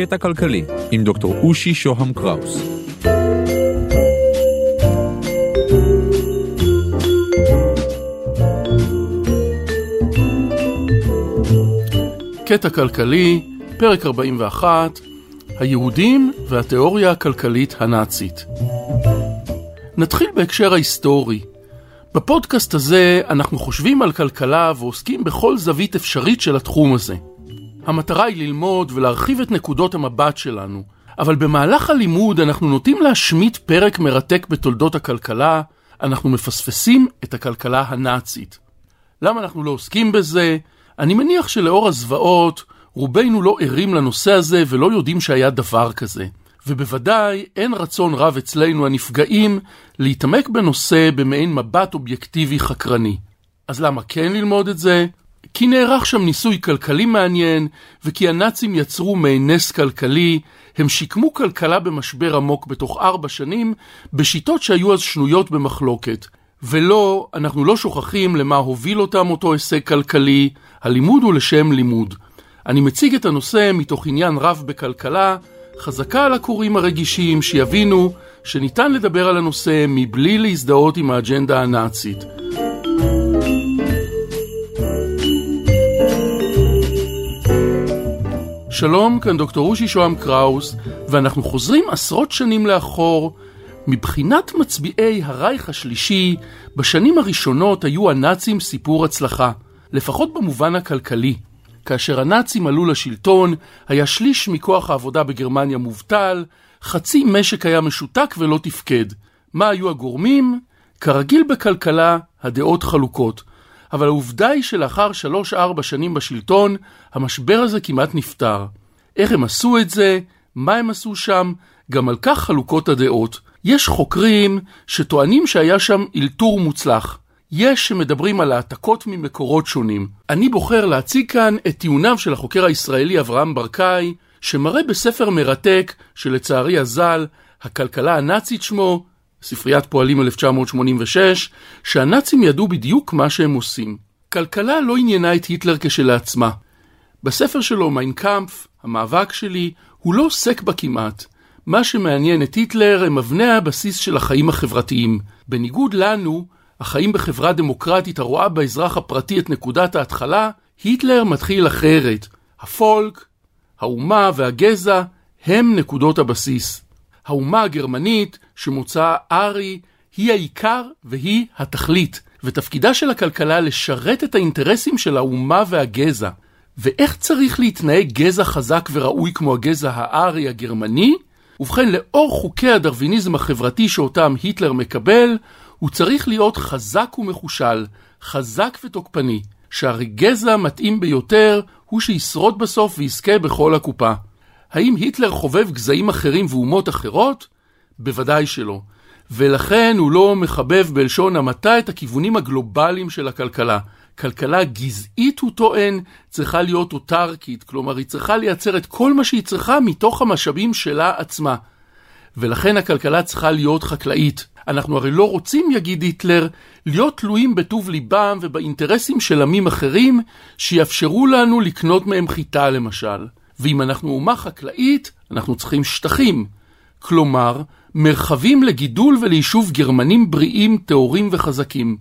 קטע כלכלי עם דוקטור אושי שוהם קראוס. קטע כלכלי, פרק 41, היהודים והתיאוריה הכלכלית הנאצית. נתחיל בהקשר ההיסטורי. בפודקאסט הזה אנחנו חושבים על כלכלה ועוסקים בכל זווית אפשרית של התחום הזה. המטרה היא ללמוד ולהרחיב את נקודות המבט שלנו, אבל במהלך הלימוד אנחנו נוטים להשמיט פרק מרתק בתולדות הכלכלה, אנחנו מפספסים את הכלכלה הנאצית. למה אנחנו לא עוסקים בזה? אני מניח שלאור הזוועות, רובנו לא ערים לנושא הזה ולא יודעים שהיה דבר כזה. ובוודאי אין רצון רב אצלנו הנפגעים להתעמק בנושא במעין מבט אובייקטיבי חקרני. אז למה כן ללמוד את זה? כי נערך שם ניסוי כלכלי מעניין, וכי הנאצים יצרו מעין נס כלכלי, הם שיקמו כלכלה במשבר עמוק בתוך ארבע שנים, בשיטות שהיו אז שנויות במחלוקת. ולא, אנחנו לא שוכחים למה הוביל אותם אותו הישג כלכלי, הלימוד הוא לשם לימוד. אני מציג את הנושא מתוך עניין רב בכלכלה, חזקה על הקוראים הרגישים שיבינו שניתן לדבר על הנושא מבלי להזדהות עם האג'נדה הנאצית. שלום, כאן דוקטור אושי שוהם קראוס, ואנחנו חוזרים עשרות שנים לאחור. מבחינת מצביעי הרייך השלישי, בשנים הראשונות היו הנאצים סיפור הצלחה, לפחות במובן הכלכלי. כאשר הנאצים עלו לשלטון, היה שליש מכוח העבודה בגרמניה מובטל, חצי משק היה משותק ולא תפקד. מה היו הגורמים? כרגיל בכלכלה, הדעות חלוקות. אבל העובדה היא שלאחר שלוש-ארבע שנים בשלטון, המשבר הזה כמעט נפתר. איך הם עשו את זה? מה הם עשו שם? גם על כך חלוקות הדעות. יש חוקרים שטוענים שהיה שם אלתור מוצלח. יש שמדברים על העתקות ממקורות שונים. אני בוחר להציג כאן את טיעוניו של החוקר הישראלי אברהם ברקאי, שמראה בספר מרתק, שלצערי אזל, הכלכלה הנאצית שמו, ספריית פועלים 1986, שהנאצים ידעו בדיוק מה שהם עושים. כלכלה לא עניינה את היטלר כשלעצמה. בספר שלו, מיינקאמפף, המאבק שלי, הוא לא עוסק בה כמעט. מה שמעניין את היטלר הם אבני הבסיס של החיים החברתיים. בניגוד לנו, החיים בחברה דמוקרטית הרואה באזרח הפרטי את נקודת ההתחלה, היטלר מתחיל אחרת. הפולק, האומה והגזע הם נקודות הבסיס. האומה הגרמנית, שמוצאה ארי, היא העיקר והיא התכלית, ותפקידה של הכלכלה לשרת את האינטרסים של האומה והגזע. ואיך צריך להתנהג גזע חזק וראוי כמו הגזע הארי הגרמני? ובכן, לאור חוקי הדרוויניזם החברתי שאותם היטלר מקבל, הוא צריך להיות חזק ומחושל, חזק ותוקפני, שהרי גזע מתאים ביותר הוא שישרוד בסוף ויזכה בכל הקופה. האם היטלר חובב גזעים אחרים ואומות אחרות? בוודאי שלא. ולכן הוא לא מחבב בלשון המעטה את הכיוונים הגלובליים של הכלכלה. כלכלה גזעית, הוא טוען, צריכה להיות אוטרקית, כלומר היא צריכה לייצר את כל מה שהיא צריכה מתוך המשאבים שלה עצמה. ולכן הכלכלה צריכה להיות חקלאית. אנחנו הרי לא רוצים, יגיד היטלר, להיות תלויים בטוב ליבם ובאינטרסים של עמים אחרים שיאפשרו לנו לקנות מהם חיטה למשל. ואם אנחנו אומה חקלאית, אנחנו צריכים שטחים. כלומר, מרחבים לגידול וליישוב גרמנים בריאים, טהורים וחזקים.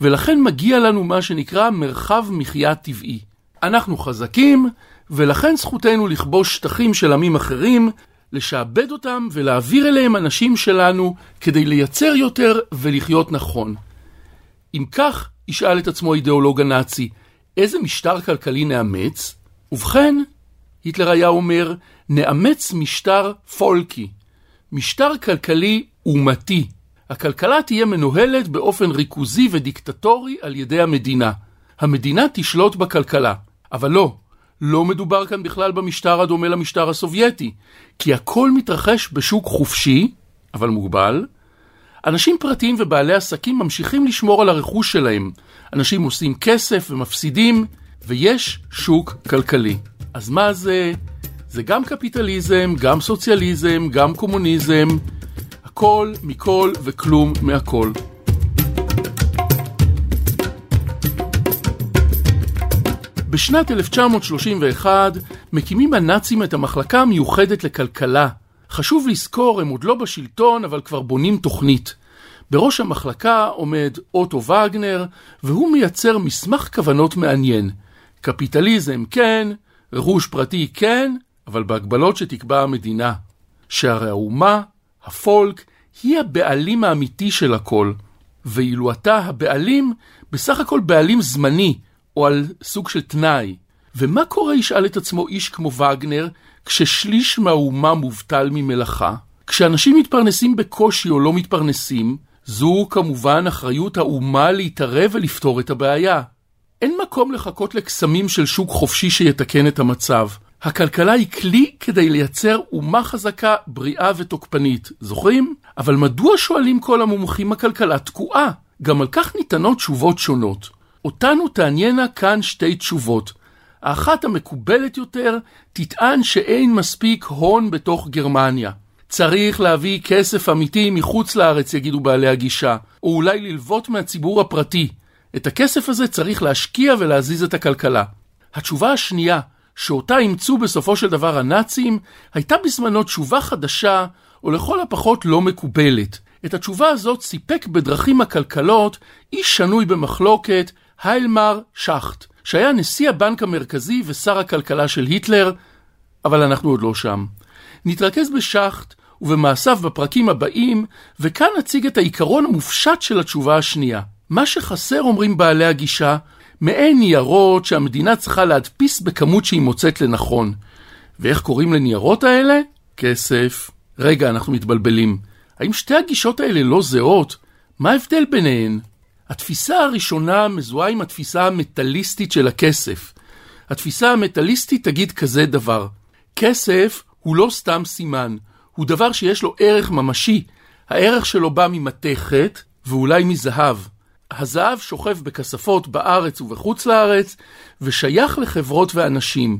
ולכן מגיע לנו מה שנקרא מרחב מחיה טבעי. אנחנו חזקים, ולכן זכותנו לכבוש שטחים של עמים אחרים, לשעבד אותם ולהעביר אליהם אנשים שלנו כדי לייצר יותר ולחיות נכון. אם כך, ישאל את עצמו האידיאולוג הנאצי, איזה משטר כלכלי נאמץ? ובכן, היטלר היה אומר, נאמץ משטר פולקי, משטר כלכלי אומתי. הכלכלה תהיה מנוהלת באופן ריכוזי ודיקטטורי על ידי המדינה. המדינה תשלוט בכלכלה. אבל לא, לא מדובר כאן בכלל במשטר הדומה למשטר הסובייטי, כי הכל מתרחש בשוק חופשי, אבל מוגבל. אנשים פרטיים ובעלי עסקים ממשיכים לשמור על הרכוש שלהם. אנשים עושים כסף ומפסידים, ויש שוק כלכלי. אז מה זה? זה גם קפיטליזם, גם סוציאליזם, גם קומוניזם, הכל מכל וכלום מהכל. בשנת 1931 מקימים הנאצים את המחלקה המיוחדת לכלכלה. חשוב לזכור, הם עוד לא בשלטון, אבל כבר בונים תוכנית. בראש המחלקה עומד אוטו וגנר, והוא מייצר מסמך כוונות מעניין. קפיטליזם כן, רכוש פרטי כן, אבל בהגבלות שתקבע המדינה. שהרי האומה, הפולק, היא הבעלים האמיתי של הכל. ואילו אתה הבעלים, בסך הכל בעלים זמני, או על סוג של תנאי. ומה קורה, ישאל את עצמו איש כמו וגנר, כששליש מהאומה מובטל ממלאכה? כשאנשים מתפרנסים בקושי או לא מתפרנסים, זו כמובן אחריות האומה להתערב ולפתור את הבעיה. אין מקום לחכות לקסמים של שוק חופשי שיתקן את המצב. הכלכלה היא כלי כדי לייצר אומה חזקה, בריאה ותוקפנית. זוכרים? אבל מדוע שואלים כל המומחים הכלכלה תקועה? גם על כך ניתנות תשובות שונות. אותנו תעניינה כאן שתי תשובות. האחת המקובלת יותר תטען שאין מספיק הון בתוך גרמניה. צריך להביא כסף אמיתי מחוץ לארץ, יגידו בעלי הגישה, או אולי ללוות מהציבור הפרטי. את הכסף הזה צריך להשקיע ולהזיז את הכלכלה. התשובה השנייה, שאותה אימצו בסופו של דבר הנאצים, הייתה בזמנו תשובה חדשה, או לכל הפחות לא מקובלת. את התשובה הזאת סיפק בדרכים עקלקלות איש שנוי במחלוקת, היילמר שחט, שהיה נשיא הבנק המרכזי ושר הכלכלה של היטלר, אבל אנחנו עוד לא שם. נתרכז בשחט ובמעשיו בפרקים הבאים, וכאן נציג את העיקרון המופשט של התשובה השנייה. מה שחסר, אומרים בעלי הגישה, מעין ניירות שהמדינה צריכה להדפיס בכמות שהיא מוצאת לנכון. ואיך קוראים לניירות האלה? כסף. רגע, אנחנו מתבלבלים. האם שתי הגישות האלה לא זהות? מה ההבדל ביניהן? התפיסה הראשונה מזוהה עם התפיסה המטאליסטית של הכסף. התפיסה המטאליסטית תגיד כזה דבר: כסף הוא לא סתם סימן, הוא דבר שיש לו ערך ממשי. הערך שלו בא ממתכת ואולי מזהב. הזהב שוכב בכספות בארץ ובחוץ לארץ ושייך לחברות ואנשים.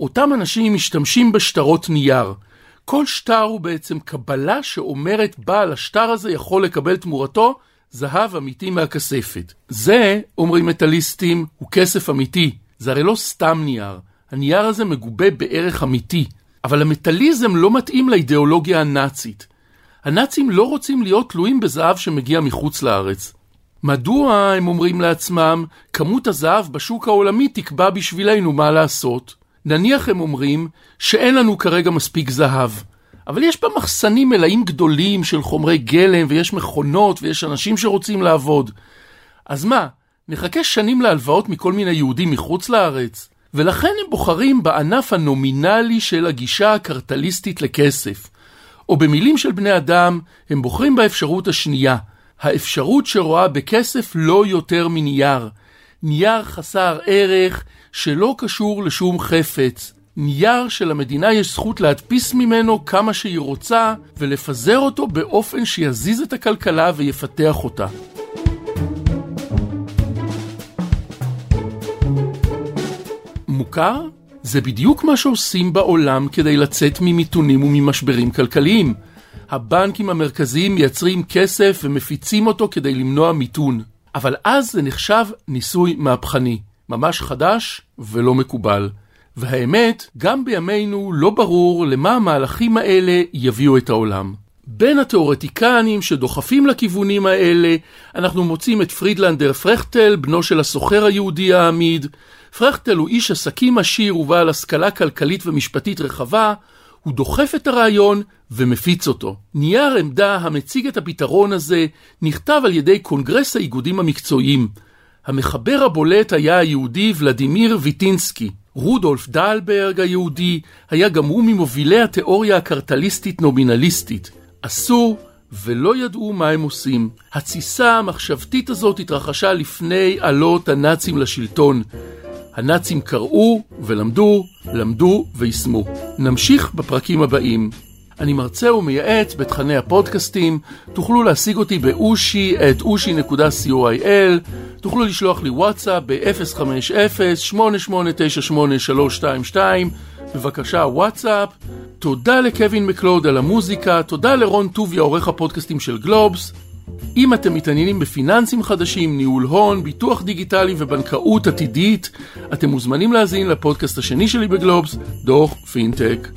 אותם אנשים משתמשים בשטרות נייר. כל שטר הוא בעצם קבלה שאומרת בעל השטר הזה יכול לקבל תמורתו זהב אמיתי מהכספת. זה, אומרים מטאליסטים, הוא כסף אמיתי. זה הרי לא סתם נייר. הנייר הזה מגובה בערך אמיתי. אבל המטאליזם לא מתאים לאידיאולוגיה הנאצית. הנאצים לא רוצים להיות תלויים בזהב שמגיע מחוץ לארץ. מדוע, הם אומרים לעצמם, כמות הזהב בשוק העולמי תקבע בשבילנו מה לעשות? נניח הם אומרים שאין לנו כרגע מספיק זהב, אבל יש בה מחסנים מלאים גדולים של חומרי גלם, ויש מכונות, ויש אנשים שרוצים לעבוד. אז מה, נחכה שנים להלוואות מכל מיני יהודים מחוץ לארץ? ולכן הם בוחרים בענף הנומינלי של הגישה הקרטליסטית לכסף. או במילים של בני אדם, הם בוחרים באפשרות השנייה, האפשרות שרואה בכסף לא יותר מנייר. נייר חסר ערך שלא קשור לשום חפץ. נייר שלמדינה יש זכות להדפיס ממנו כמה שהיא רוצה ולפזר אותו באופן שיזיז את הכלכלה ויפתח אותה. מוכר? זה בדיוק מה שעושים בעולם כדי לצאת ממיתונים וממשברים כלכליים. הבנקים המרכזיים מייצרים כסף ומפיצים אותו כדי למנוע מיתון. אבל אז זה נחשב ניסוי מהפכני, ממש חדש ולא מקובל. והאמת, גם בימינו לא ברור למה המהלכים האלה יביאו את העולם. בין התאורטיקנים שדוחפים לכיוונים האלה, אנחנו מוצאים את פרידלנדר פרכטל, בנו של הסוחר היהודי העמיד. פרכטל הוא איש עסקים עשיר ובעל השכלה כלכלית ומשפטית רחבה, הוא דוחף את הרעיון ומפיץ אותו. נייר עמדה המציג את הפתרון הזה נכתב על ידי קונגרס האיגודים המקצועיים. המחבר הבולט היה היהודי ולדימיר ויטינסקי. רודולף דלברג היהודי היה גם הוא ממובילי התיאוריה הקרטליסטית נומינליסטית. עשו ולא ידעו מה הם עושים. התסיסה המחשבתית הזאת התרחשה לפני עלות הנאצים לשלטון. הנאצים קראו ולמדו, למדו ויישמו. נמשיך בפרקים הבאים. אני מרצה ומייעץ בתכני הפודקאסטים, תוכלו להשיג אותי באושי את אושי.coil, תוכלו לשלוח לי וואטסאפ ב-050-8898-322, בבקשה וואטסאפ. תודה לקווין מקלוד על המוזיקה, תודה לרון טוביה עורך הפודקאסטים של גלובס, אם אתם מתעניינים בפיננסים חדשים, ניהול הון, ביטוח דיגיטלי ובנקאות עתידית, אתם מוזמנים להאזין לפודקאסט השני שלי בגלובס, דוח פינטק.